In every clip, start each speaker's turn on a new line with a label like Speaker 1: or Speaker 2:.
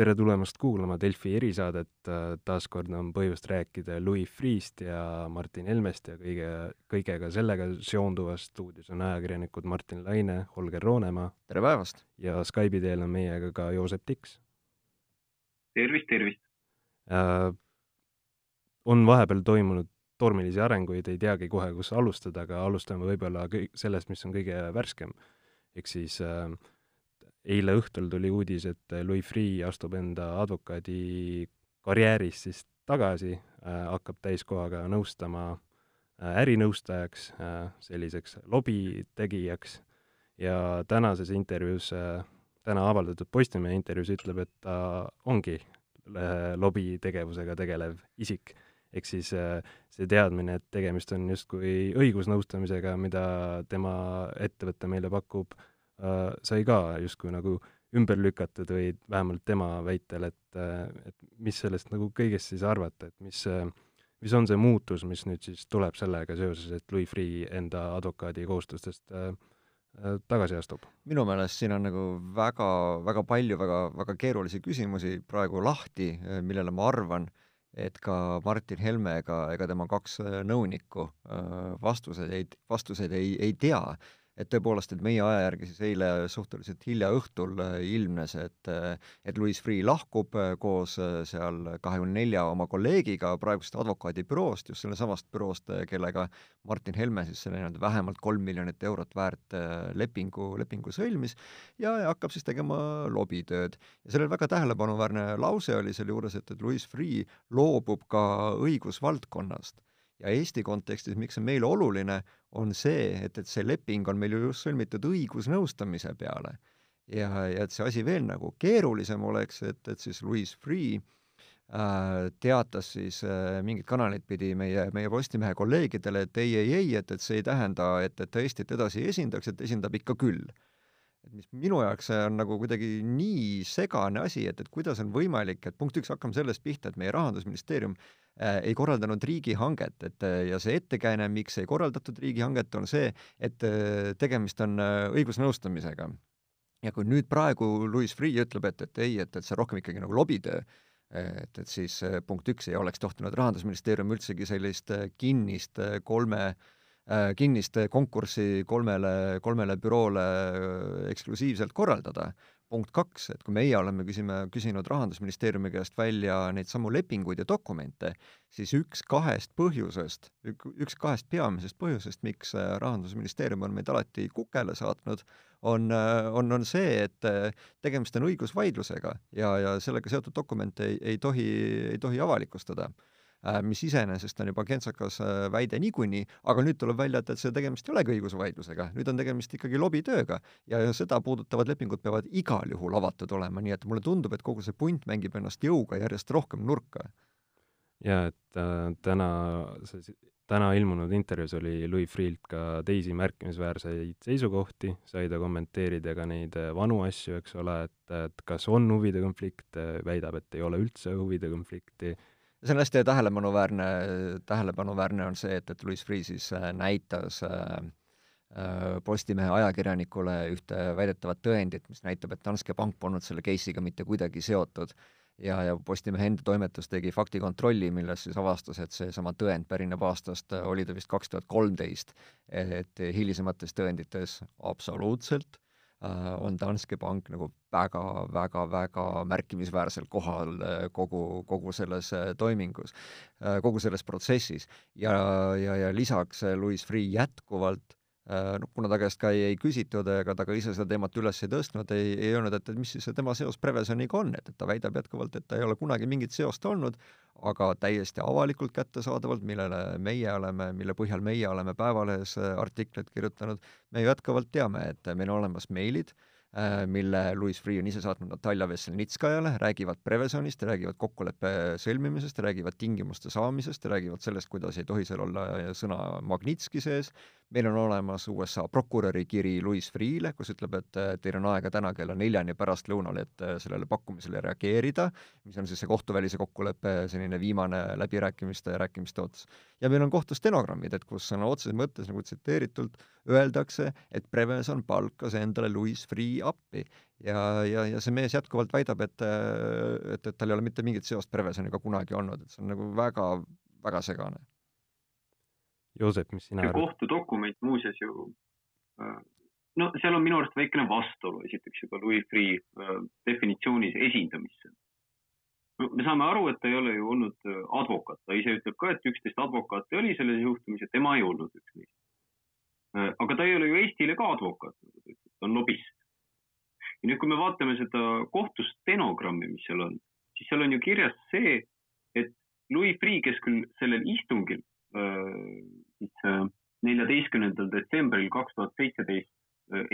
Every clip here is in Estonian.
Speaker 1: tere tulemast kuulama Delfi erisaadet, taas kord on põhjust rääkida Louis Freeh'st ja Martin Helmest ja kõige, kõigega sellega seonduvast. stuudios on ajakirjanikud Martin Laine, Holger Roonemaa.
Speaker 2: tere päevast!
Speaker 1: ja Skype'i teel on meiega ka Joosep Tiks.
Speaker 3: tervist, tervist
Speaker 1: äh,! on vahepeal toimunud tormilisi arenguid, ei teagi kohe, kus alustada, aga alustame võib-olla kõik sellest, mis on kõige värskem. ehk siis äh, eile õhtul tuli uudis, et Louis Freeh astub enda advokaadi karjäärist siis tagasi äh,, hakkab täiskohaga nõustama äh, ärinõustajaks äh,, selliseks lobitegijaks ja tänases intervjuus äh,, täna avaldatud Postimehe intervjuus ütleb, et ta ongi äh, lobitegevusega tegelev isik. ehk siis äh, see teadmine, et tegemist on justkui õigusnõustamisega, mida tema ettevõte meile pakub sai ka justkui nagu ümber lükatud või vähemalt tema väitel, et, äh, et mis sellest nagu kõigest siis arvata, et mis, äh, mis on see muutus, mis nüüd siis tuleb sellega seoses, et Louis Freeh enda advokaadi kohustustest äh, tagasi astub?
Speaker 2: minu meelest siin on nagu väga, väga palju väga, väga keerulisi küsimusi praegu lahti, millele ma arvan, et ka Martin Helme ega, ega tema kaks nõunikku vastuseid ei, vastuseid ei, ei tea et tõepoolest, et meie aja järgi siis eile suhteliselt hilja õhtul äh, ilmnes, et äh, et Louis Freeh lahkub äh, koos seal kahekümne nelja oma kolleegiga praegusest advokaadibüroost, just sellesamast büroost, kellega Martin Helme siis selle nii-öelda vähemalt kolm miljonit eurot väärt lepingu, lepingu sõlmis ja, ja hakkab siis tegema lobitööd. ja sellel väga tähelepanuväärne lause oli selle juures, et, et Louis Freeh loobub ka õigusvaldkonnast ja Eesti kontekstis, miks see meile oluline, on see, et, et see leping on meil ju just sõlmitud õigusnõustamise peale. ja, ja et see asi veel nagu keerulisem oleks, et, et siis Louis Freeh äh, teatas siis äh, mingit kanalit pidi meie, meie Postimehe kolleegidele, et ei, ei, ei, et, et see ei tähenda, et, et ta Eestit edasi ei esindaks, et esindab ikka küll et mis minu jaoks on nagu kuidagi nii segane asi, et, et kuidas on võimalik, et punkt üks, hakkame sellest pihta, et meie Rahandusministeerium Äh, ei korraldanud riigihanget, et äh, ja see ettekääne, miks ei korraldatud riigihanget, on see, et äh, tegemist on õigusnõustamisega. ja kui nüüd praegu Louis Freeh ütleb, et, et ei, et, et see rohkem ikkagi nagu lobitöö, et, et siis punkt üks ei oleks tohtinud Rahandusministeerium üldsegi sellist kinnist kolme kinnist konkurssi kolmele, kolmele büroole eksklusiivselt korraldada punkt kaks, et kui meie oleme, küsime, küsinud Rahandusministeeriumi käest välja neid samu lepinguid ja dokumente, siis üks kahest põhjusest, üks kahest peamisest põhjusest, miks äh, Rahandusministeerium on meid alati kukele saatnud, on, äh, on, on see, et äh, tegemist on õigusvaidlusega ja, ja sellega seotud dokumente ei, ei tohi, ei tohi avalikustada mis iseenesest on juba kentsakas äh, väide niikuinii, aga nüüd tuleb välja, et, et see tegemist ei olegi õigusvaidlusega, nüüd on tegemist ikkagi lobitööga ja, ja seda puudutavad lepingud peavad igal juhul avatud olema, nii et mulle tundub, et kogu see punt mängib ennast jõuga järjest rohkem nurka.
Speaker 1: ja et äh, täna, see täna ilmunud intervjuus oli Louis Freeh'lt ka teisi märkimisväärseid seisukohti, sai ta kommenteerida ka neid äh, vanu asju, eks ole, et, et kas on huvide konflikt, väidab, et ei ole üldse huvide konflikti
Speaker 2: see on hästi tähelepanuväärne, tähelepanuväärne on see, et, et Louis Freeh siis äh, näitas äh, äh, Postimehe ajakirjanikule ühte väidetavat tõendit, mis näitab, et Danske Bank polnud selle case'iga mitte kuidagi seotud. ja, ja Postimehe enda toimetus tegi faktikontrolli, milles siis avastas, et seesama tõend pärineb aastast, oli ta vist kaks tuhat kolmteist, et hilisemates tõendites absoluutselt on Danske Bank nagu väga-väga-väga märkimisväärsel kohal äh, kogu, kogu selles äh, toimingus, kogu selles protsessis. ja, ja, ja lisaks Louis Freeh jätkuvalt kuna ta käest ka ei, ei küsitud ega ta ka ise seda teemat üles ei tõstnud, ei, ei öelnud, et, et mis siis tema seos Prevezoniga on, et, et ta väidab jätkuvalt, et ta ei ole kunagi mingit seost olnud, aga täiesti avalikult kättesaadavalt, millele meie oleme, mille põhjal meie oleme Päevalehes äh, artikleid kirjutanud, me jätkuvalt teame, et meil on olemas meilid, äh, mille Louis Freeh on ise saatnud Natalja Vesselnitskajale, räägivad Prevezonist, räägivad kokkuleppe sõlmimisest, räägivad tingimuste saamisest, räägivad sellest, kuidas ei tohi seal olla sõna Magnitski sees, meil on olemas USA prokuröri kiri Louis Freeh'le, kus ütleb, et teil on aega täna kella neljani pärastlõunal, et sellele pakkumisele reageerida, mis on siis see kohtuvälise kokkuleppe selline viimane läbirääkimiste ja rääkimiste ots. ja meil on kohtu stenogrammid, et kus sõna otseses mõttes nagu tsiteeritult öeldakse, et Prevezon palkas endale Louis Freeh appi ja, ja, ja see mees jätkuvalt väidab, et, et, et tal ei ole mitte mingit seost Prevezoniga kunagi olnud, et see on nagu väga, väga segane
Speaker 1: Joosep, mis sina
Speaker 3: see
Speaker 1: arvad?
Speaker 3: kohtudokument muuseas ju, äh, no seal on minu arust väikene vastuolu esiteks juba Louis Freeh äh, definitsioonis esindamisse. no me saame aru, et ta ei ole ju olnud äh, advokaat, ta ise ütleb ka, et üksteist advokaati oli selles juhtumis ja tema ei olnud üks neist. aga ta ei ole ju Eestile ka advokaat, nagu ta ütleb, ta on lobist. Ja nüüd, kui me vaatame seda kohtustenogrammi, mis seal on, siis seal on ju kirjas see, et Louis Freeh, kes küll sellel istungil siis neljateistkümnendal detsembril kaks tuhat seitseteist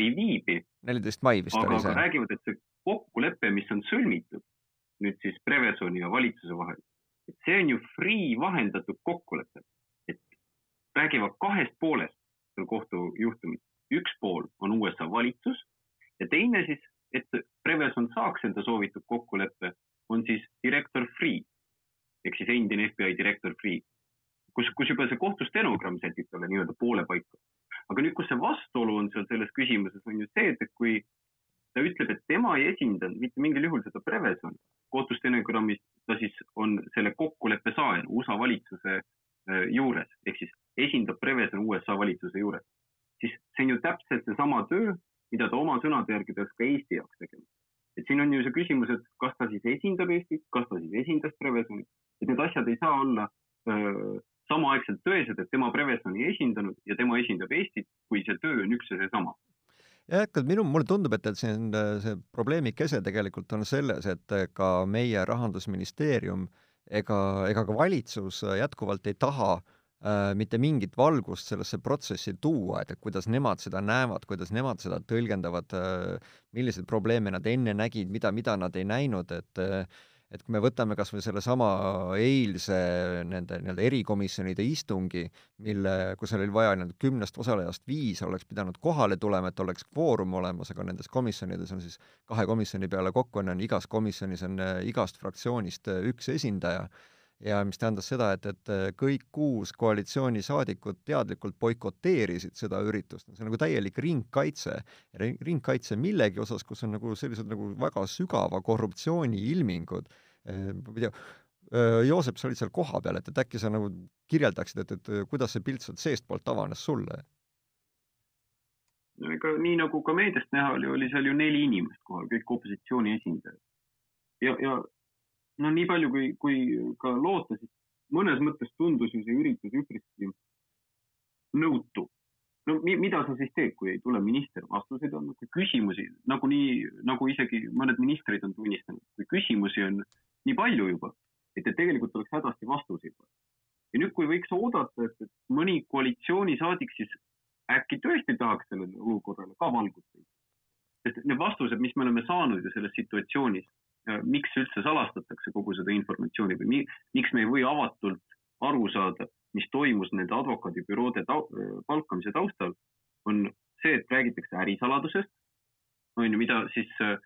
Speaker 3: ei viibi.
Speaker 2: neliteist mai vist
Speaker 3: aga,
Speaker 2: oli see.
Speaker 3: räägivad, et see kokkulepe, mis on sõlmitud nüüd siis Prevezoni ja valitsuse vahel, et see on ju Free vahendatud kokkulepe, et räägivad kahest poolest seal kohtujuhtumis. üks pool on USA valitsus ja teine siis, et Prevezon saaks enda soovitud kokkuleppe, on siis direktor Free ehk siis endine FBI direktor Free kus, kus juba see kohtustenogramm sätib talle nii-öelda poole paika. aga nüüd, kus see vastuolu on seal selles küsimuses, on ju see, et, kui ta ütleb, et tema ei esindanud mitte mingil juhul seda Prevezoni, kohtustenogrammis ta siis on selle kokkuleppe saaja USA valitsuse äh, juures, ehk siis esindab Prevezon USA valitsuse juures, siis see on ju täpselt seesama töö, mida ta oma sõnade järgi peaks ka Eesti jaoks tegema. et siin on ju see küsimus, et kas ta siis esindab Eestit, kas ta siis esindas Prevezoni, et need asjad ei saa olla öö, samaaegselt tõesed, et tema Prevezoni ei esindanud ja tema esindab Eestit, kui see töö on üks ja seesama
Speaker 2: jah, et minu, mulle tundub, et, et siin see probleemi kese tegelikult on selles, et ka meie Rahandusministeerium ega, ega ka valitsus jätkuvalt ei taha äh, mitte mingit valgust sellesse protsessi tuua, et, et kuidas nemad seda näevad, kuidas nemad seda tõlgendavad äh,, milliseid probleeme nad enne nägid, mida, mida nad ei näinud, et äh, et kui me võtame kas või sellesama eilse nende nii-öelda erikomisjonide istungi, mille, kus oli vaja nii-öelda kümnest osalejast viis oleks pidanud kohale tulema, et oleks kvoorum olemas, aga nendes komisjonides on siis kahe komisjoni peale kokku on, on igas komisjonis on äh, igast fraktsioonist äh, üks esindaja ja mis tähendas seda, et, et äh, kõik kuus koalitsioonisaadikut teadlikult boikoteerisid seda üritust, see on nagu täielik ringkaitse, ringkaitse millegi osas, kus on nagu sellised nagu väga sügava korruptsiooni ilmingud, äh, ma ei tea, äh, Joosep, sa olid seal kohapeal, et, et äkki sa nagu kirjeldaksid, et, et kuidas see pilt sealt seestpoolt avanes sulle?
Speaker 3: no ega nii nagu ka meediast näha oli, oli seal ju neli inimest kohal, kõik opositsiooni esindajad. ja, ja no nii palju, kui, kui ka loota, siis mõnes mõttes tundus ju see üritus üpriski nõutu. no mi, mida sa siis teed, kui ei tule minister vastuseid andma, kui küsimusi nagunii, nagu isegi mõned ministrid on tunnistanud, kui küsimusi on nii palju juba, et, et tegelikult oleks hädasti vastuseid vaja. ja nüüd, kui võiks oodata, et, mõni koalitsioonisaadik siis äkki tõesti tahaks sellele olukorrale ka valgust leida. sest need vastused, mis me oleme saanud ju selles situatsioonis, miks üldse salastatakse kogu seda informatsiooni või mi, miks me ei või avatult aru saada, mis toimus nende advokaadibüroode tau, palkamise taustal, on see, et räägitakse ärisaladusest, on ju, mida siis äh,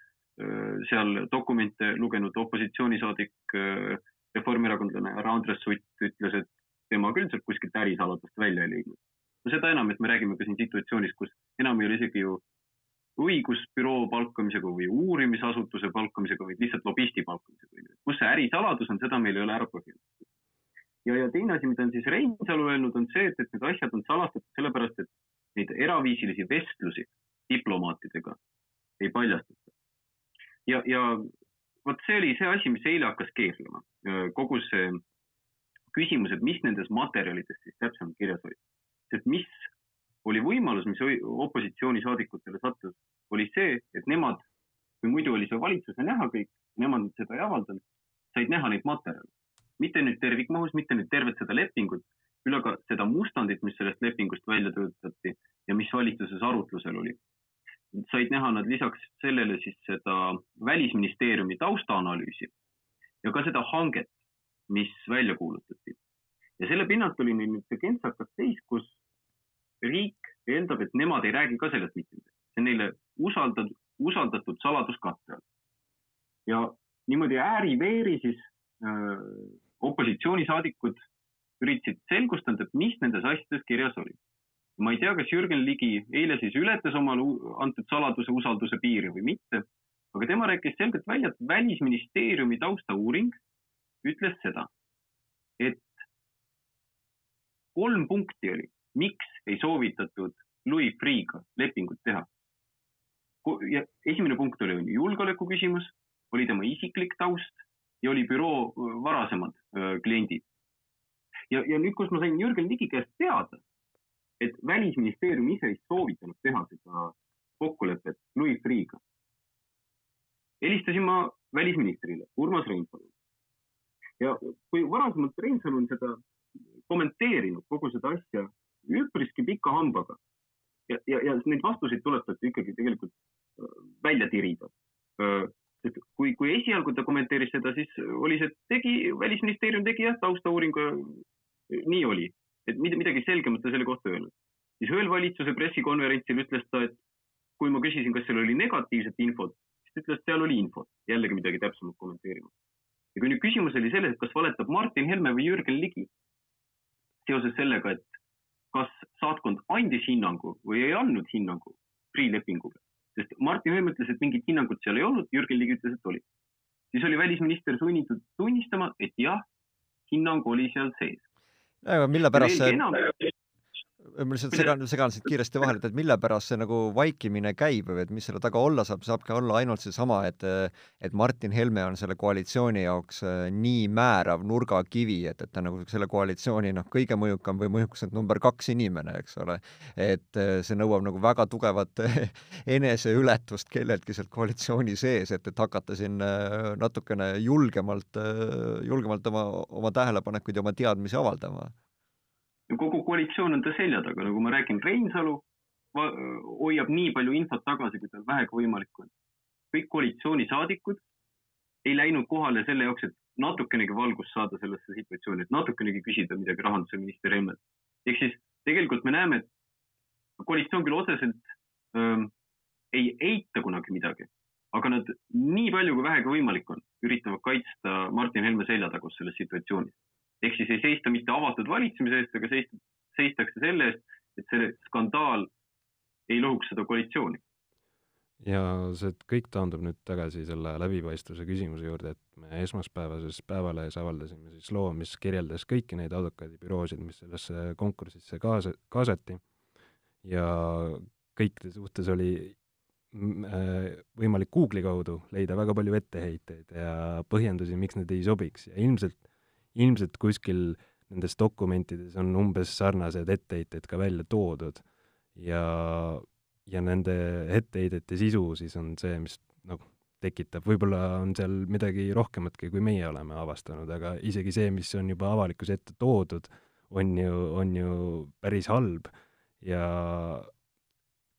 Speaker 3: seal dokumente lugenud opositsioonisaadik äh,, reformierakondlane härra Andres Sutt ütles, et tema küll sealt kuskilt ärisaladust välja ei leidnud. no seda enam, et me räägime ka siin situatsioonis, kus enam ei ole isegi ju õigusbüroo palkamisega või uurimisasutuse palkamisega, vaid lihtsalt lobisti palkamisega. kus see ärisaladus on, seda meil ei ole ära põhjendatud. ja, ja teine asi, mida on siis Reinsalu öelnud, on see, et, et need asjad on salastatud sellepärast, et neid eraviisilisi vestlusi diplomaatidega ei paljastata. ja, ja vot see oli see asi, mis eile hakkas keerlema. kogu see küsimus, et mis nendes materjalides siis täpsemalt kirjas oli. sest mis oli võimalus, mis opositsioonisaadikutele sattus, oli see, et nemad, kui muidu oli see valitsuse näha kõik, nemad seda ei avaldanud, said näha neid materjale. mitte nüüd tervikmahus, mitte nüüd tervet seda lepingut, küll aga seda mustandit, mis sellest lepingust välja töötati ja mis valitsuses arutlusel oli. said näha nad lisaks sellele siis seda välisministeeriumi taustaanalüüsi ja ka seda hanget, mis välja kuulutati. ja selle pinnalt oli neil nüüd see kentsakas seis, kus riik eeldab, et nemad ei räägi ka sellest mitte midagi. see on neile usaldatud, usaldatud saladuskatte all. ja niimoodi ääri-veeri siis äh, opositsioonisaadikud üritasid selgust anda, et mis nendes asjades kirjas oli. ma ei tea, kas Jürgen Ligi eile siis ületas omale antud saladuse usalduse piiri või mitte, aga tema rääkis selgelt välja, et välisministeeriumi taustauuring ütles seda, et kolm punkti oli, miks ei soovitatud Louis Freeh'ga lepingut teha. ja esimene punkt oli, julgeoleku küsimus, oli tema isiklik taust ja oli büroo varasemad kliendid. ja, ja nüüd, kus ma sain Jürgen Ligi käest teada, et välisministeerium ise ei soovitanud teha seda kokkulepet Louis Freeh'ga, helistasin ma välisministrile Urmas Reinsalule. ja kui varasemalt Reinsalu on seda kommenteerinud, kogu seda asja üpriski pika hambaga ja, ja, ja neid vastuseid tuleb talt ikkagi tegelikult välja tirida. sest kui, kui esialgu ta kommenteeris seda, siis oli see, tegi, välisministeerium tegi jah, taustauuringu, nii oli, et midagi selgemat ta selle kohta öelnud. siis ühel valitsuse pressikonverentsil ütles ta, et kui ma küsisin, kas seal oli negatiivset infot, siis ta ütles, et seal oli infot, jällegi midagi täpsemalt kommenteerimata. ja kui nüüd küsimus oli selles, et kas valetab Martin Helme või Jürgen Ligi seoses sellega, et kas saatkond andis hinnangu või ei andnud hinnangu Freeh lepinguga, sest Martin Helme ütles, et mingit hinnangut seal ei olnud, Jürgen Ligi ütles, et oli. siis oli välisminister sunnitud tunnistama, et jah, hinnang oli seal sees.
Speaker 2: aga mille pärast see ma lihtsalt segan, segan siit kiiresti vahele, et mille pärast see nagu vaikimine käib või et mis selle taga olla saab, saabki olla ainult seesama, et et Martin Helme on selle koalitsiooni jaoks äh, nii määrav nurgakivi, et, et ta nagu selle koalitsiooni noh, kõige mõjukam või mõjukuselt number kaks inimene, eks ole. et äh, see nõuab nagu väga tugevat eneseületust kelleltki sealt koalitsiooni sees, et, et hakata siin äh, natukene julgemalt, julgemalt oma, oma tähelepanekuid ja oma teadmisi avaldama
Speaker 3: kogu koalitsioon on ta selja taga, nagu ma räägin, Reinsalu hoiab nii palju infot tagasi, kui tal vähegi võimalik on. kõik koalitsioonisaadikud ei läinud kohale selle jaoks, et natukenegi valgust saada sellesse situatsiooni, et natukenegi küsida midagi rahandusminister Helmelt. ehk siis tegelikult me näeme, et koalitsioon küll otseselt ähm, ei eita kunagi midagi, aga nad nii palju kui vähegi võimalik on, üritavad kaitsta Martin Helme selja taga selles situatsioonis ehk siis ei seista mitte avatud valitsemise eest, aga seista, seistakse selle eest, et see skandaal ei lõhuks seda koalitsiooni.
Speaker 1: ja see kõik taandub nüüd tagasi selle läbipaistvuse küsimuse juurde, et me esmaspäevases Päevalehes avaldasime siis loo, mis kirjeldas kõiki neid advokaadibüroosid, mis sellesse konkursisse kaasa, kaasati ja kõikide suhtes oli äh, võimalik Google'i kaudu leida väga palju etteheiteid ja põhjendusi, miks need ei sobiks ja ilmselt ilmselt kuskil nendes dokumentides on umbes sarnased etteheited ka välja toodud. Ja, ja nende etteheidete sisu siis on see, mis nagu tekitab, võib-olla on seal midagi rohkematki, kui meie oleme avastanud, aga isegi see, mis on juba avalikkuse ette toodud, on ju, on ju päris halb. Ja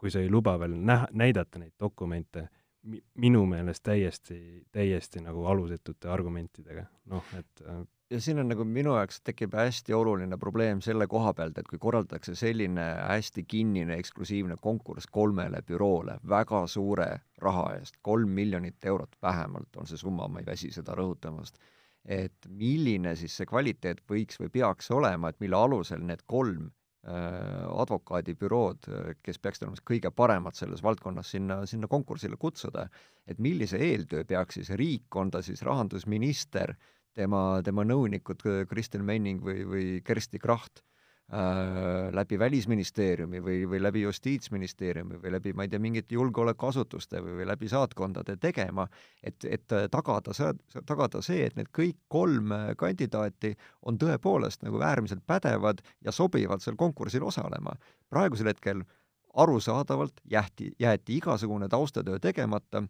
Speaker 1: kui sa ei luba veel näha, näidata neid dokumente, minu meelest täiesti, täiesti nagu alusetute argumentidega, noh, et
Speaker 2: ja siin on nagu minu jaoks tekib hästi oluline probleem selle koha pealt, et kui korraldatakse selline hästi kinnine eksklusiivne konkurss kolmele büroole väga suure raha eest, kolm miljonit eurot vähemalt on see summa, ma ei väsi seda rõhutamast, et milline siis see kvaliteet võiks või peaks olema, et mille alusel need kolm äh, advokaadibürood, kes peaksid olema kõige paremad selles valdkonnas, sinna, sinna konkursile kutsuda, et millise eeltöö peaks siis riik, on ta siis rahandusminister äh,, tema, tema nõunikud Kristel Menning või, või Kersti Kracht äh, läbi Välisministeeriumi või, või läbi Justiitsministeeriumi või läbi, ma ei tea, mingite julgeolekuasutuste või, või läbi saatkondade tegema, et, et tagada see, tagada see, et need kõik kolm kandidaati on tõepoolest nagu äärmiselt pädevad ja sobivad seal konkursil osalema. praegusel hetkel arusaadavalt jäeti, jäeti igasugune taustatöö tegemata,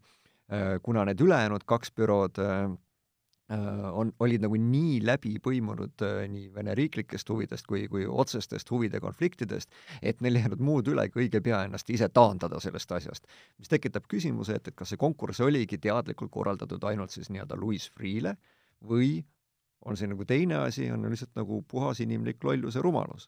Speaker 2: äh, kuna need ülejäänud kaks bürood Äh, on, olid nagu nii läbi põimunud äh, nii Vene riiklikest huvidest kui, kui otsestest huvide konfliktidest, et neil ei jäänud muud üle, kui õige pea ennast ise taandada sellest asjast. mis tekitab küsimuse, et, et kas see konkurss oligi teadlikult korraldatud ainult siis nii-öelda Louis Freeh'le või on see nagu teine asi, on lihtsalt nagu puhas inimlik lollus ja rumalus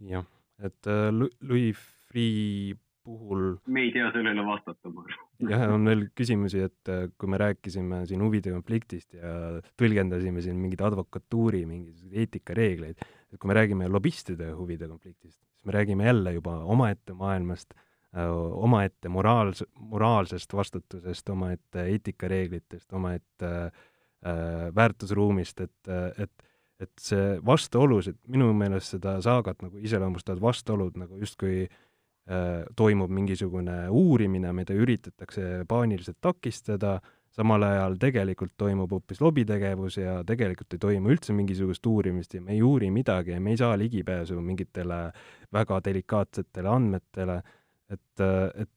Speaker 1: jah, et äh, Louis Freeh puhul
Speaker 3: me ei tea sellele vastata, ma arvan.
Speaker 1: jah, on veel küsimusi, et äh, kui me rääkisime siin huvide konfliktist ja tõlgendasime siin mingeid advokatuuri mingisuguseid eetikareegleid, et kui me räägime lobistide huvide konfliktist, siis me räägime jälle juba omaette maailmast, äh, omaette moraals-, moraalsest vastutusest, omaette eetikareeglitest, omaette äh, väärtusruumist, et, et et see vastuolus, et minu meelest seda saagat nagu iseloomustavad vastuolud nagu justkui äh, Äh, toimub mingisugune uurimine, mida üritatakse paaniliselt takistada, samal ajal tegelikult toimub hoopis lobitegevus ja tegelikult ei toimu üldse mingisugust uurimist ja me ei uuri midagi ja me ei saa ligipääsu mingitele väga delikaatsetele andmetele, et, et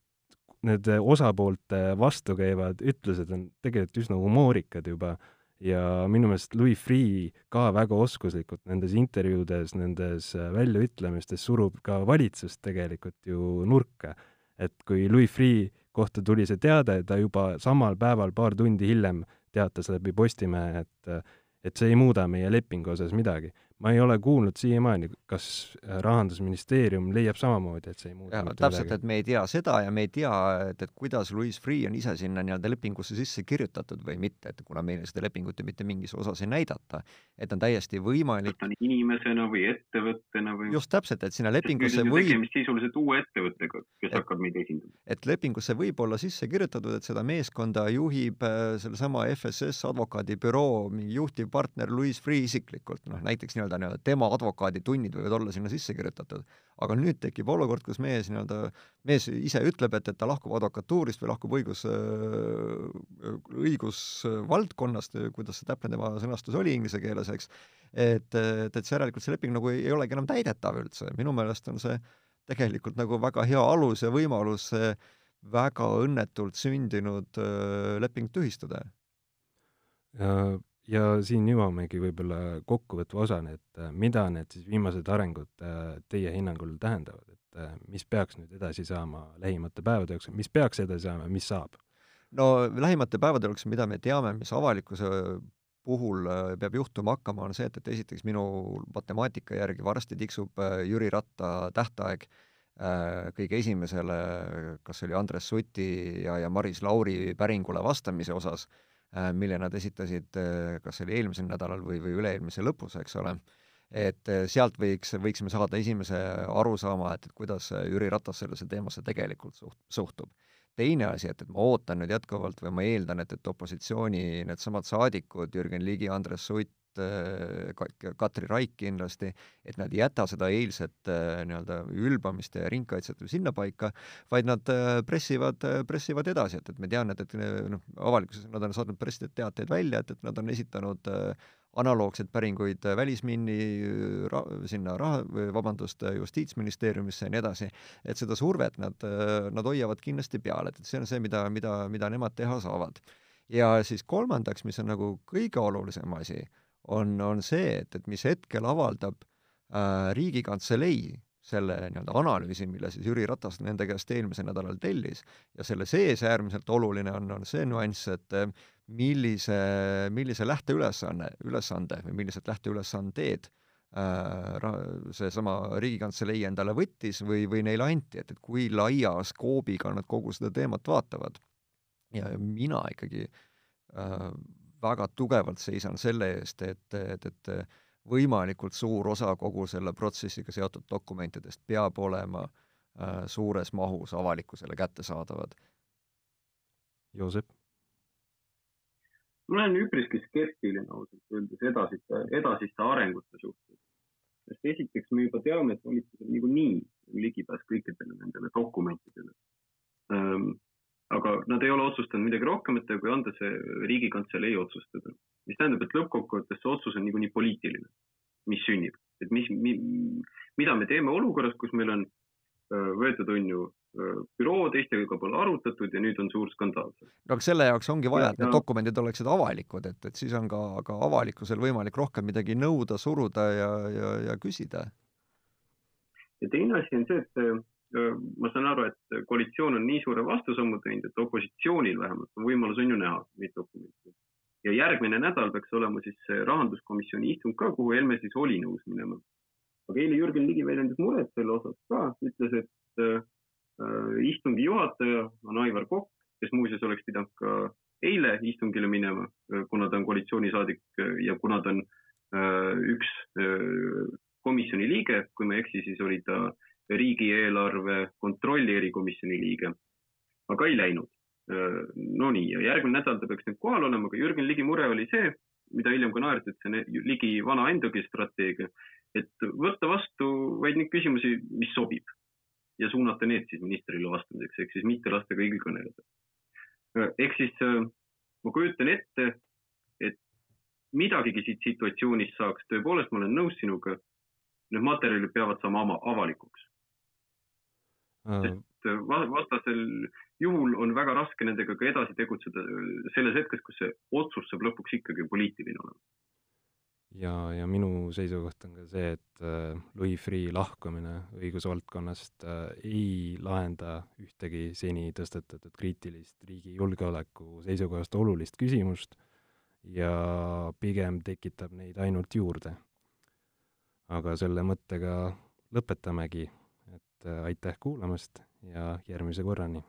Speaker 1: need osapoolte vastukäivad ütlused on tegelikult üsna humoorikad juba ja minu meelest Louis Freeh ka väga oskuslikult nendes intervjuudes, nendes äh, väljaütlemistes surub ka valitsust tegelikult ju nurka. et kui Louis Freeh kohta tuli see teade, ta juba samal päeval, paar tundi hiljem teatas läbi Postimehe, et et see ei muuda meie lepingu osas midagi ma ei ole kuulnud siiamaani, kas äh, Rahandusministeerium leiab samamoodi, et see ei muuda
Speaker 2: mitte täpselt, et me ei tea seda ja me ei tea, et, et kuidas Louis Freeh on ise sinna nii-öelda lepingusse sisse kirjutatud või mitte, et kuna meile seda lepingut ju mitte mingis osas ei näidata, et on täiesti võimalik
Speaker 3: ta on inimesena või ettevõttena või
Speaker 2: just täpselt, et sinna lepingusse võib
Speaker 3: tegemist sisuliselt uue ettevõttega, kes et, hakkab meid esindama.
Speaker 2: et lepingusse võib olla sisse kirjutatud, et seda meeskonda juhib äh, sellesama FSS advokaadibüroo mingi juhtivpartner Louis Freeh isiklikult, noh näiteks nii-öelda nii-öelda tema advokaaditunnid võivad olla sinna sisse kirjutatud. aga nüüd tekib olukord, kus mees nii-öelda, mees ise ütleb, et, et ta lahkub advokatuurist või lahkub õigus, õigusvaldkonnast, kuidas see täpne tema sõnastus oli inglise keeles, eks, et, et, et see järelikult see leping nagu ei, ei olegi enam täidetav üldse, minu meelest on see tegelikult nagu väga hea alus ja võimalus see väga õnnetult sündinud leping tühistada
Speaker 1: ja siin jõuamegi võib-olla kokkuvõtva osani, et äh, mida need siis viimased arengud äh, teie hinnangul tähendavad, et äh, mis peaks nüüd edasi saama lähimate päevade jooksul, mis peaks edasi saama, mis saab?
Speaker 2: no lähimate päevade jooksul, mida me teame, mis avalikkuse puhul peab juhtuma hakkama, on see, et, et esiteks minu matemaatika järgi varsti tiksub Jüri Ratta tähtaeg kõige esimesele, kas oli Andres Suti ja, ja Maris Lauri päringule vastamise osas mille nad esitasid äh, kas see oli eelmisel nädalal või, või üle-eelmise lõpus, eks ole, et äh, sealt võiks, võiksime saada esimese arusaama, et, et kuidas Jüri Ratas sellesse teemasse tegelikult suht-, suhtub. teine asi, et, et ma ootan nüüd jätkuvalt või ma eeldan, et, et opositsiooni needsamad saadikud, Jürgen Ligi, Andres Sutt, Äh, Katri Raik kindlasti, et nad ei jäta seda eilset äh, nii-öelda ülbamist ja ringkaitset sinnapaika, vaid nad äh, pressivad, pressivad edasi, et, et me teame, et, et noh, avalikkuses nad on saatnud pressiteateid välja, et, et nad on esitanud analoogseid päringuid Välisminni ra-, sinna raha, vabandust, Justiitsministeeriumisse ja nii edasi, et seda survet nad, nad hoiavad kindlasti peal, et, et see on see, mida, mida, mida nemad teha saavad. ja siis kolmandaks, mis on nagu kõige olulisem asi, on, on see, et, et mis hetkel avaldab äh, Riigikantselei selle nii-öelda analüüsi, mille siis Jüri Ratas nende käest eelmisel nädalal tellis, ja selle sees äärmiselt oluline on, on see nüanss, et äh, millise, millise lähteülesanne, ülesande või millised lähteülesanded äh, seesama Riigikantselei endale võttis või, või neile anti, et, et kui laia skoobiga nad kogu seda teemat vaatavad. ja mina ikkagi äh, väga tugevalt seisan selle eest, et, et, et võimalikult suur osa kogu selle protsessiga seotud dokumentidest peab olema äh, suures mahus avalikkusele kättesaadavad.
Speaker 1: Joosep?
Speaker 3: ma olen üpriski skeptiline ausalt öeldes edasiste, edasiste arengute suhtes. sest esiteks me juba teame, et valitsusel niikuinii ligipääs kõikidele nendele dokumentidele ähm, aga nad ei ole otsustanud midagi rohkemat, kui anda see Riigikantselei otsustada. mis tähendab, et lõppkokkuvõttes see otsus on niikuinii poliitiline, mis sünnib, et mis mi,, mida me teeme olukorras, kus meil on võetud, on ju, büroo, teistega pole arutatud ja nüüd on suur skandaal.
Speaker 2: no aga selle jaoks ongi vaja, et need dokumendid oleksid avalikud, et, et siis on ka, ka avalikkusel võimalik rohkem midagi nõuda, suruda ja, ja, ja küsida.
Speaker 3: ja teine asi on see, et ma saan aru, et koalitsioon on nii suure vastusammu teinud, et opositsioonil vähemalt on võimalus on ju näha neid dokumente. ja järgmine nädal peaks olema siis rahanduskomisjoni istung ka, kuhu Helme siis oli nõus minema. aga eile Jürgen Ligi väljendas muret selle osas ka, ütles, et äh, istungi juhataja on Aivar Kokk, kes muuseas oleks pidanud ka eile istungile minema, kuna ta on koalitsioonisaadik ja kuna ta on äh, üks äh, komisjoni liige, kui ma ei eksi, siis oli ta riigieelarve kontrolli erikomisjoni liige, aga ei läinud. Äh, Nonii, ja järgmine nädal ta peaks nüüd kohal olema, aga Jürgen Ligi mure oli see, mida hiljem ka naerdi, et see on Ligi vana endogi strateegia, et võtta vastu vaid neid küsimusi, mis sobib ja suunata need siis ministrile vastamiseks, ehk siis mitte lasta kõigil kõneleda. ehk siis ma kujutan ette, et midagigi siit situatsioonist saaks, tõepoolest, ma olen nõus sinuga, need materjalid peavad saama avalikuks. Sest vastasel juhul on väga raske nendega ka edasi tegutseda selles hetkes, kus see otsus saab lõpuks ikkagi poliitiline olema.
Speaker 1: Ja, ja minu seisukoht on ka see, et äh, Louis Freeh lahkumine õigusvaldkonnast äh, ei lahenda ühtegi seni tõstetatud kriitilist riigi julgeoleku seisukohast olulist küsimust ja pigem tekitab neid ainult juurde. aga selle mõttega lõpetamegi, et äh, aitäh kuulamast ja järgmise korrani!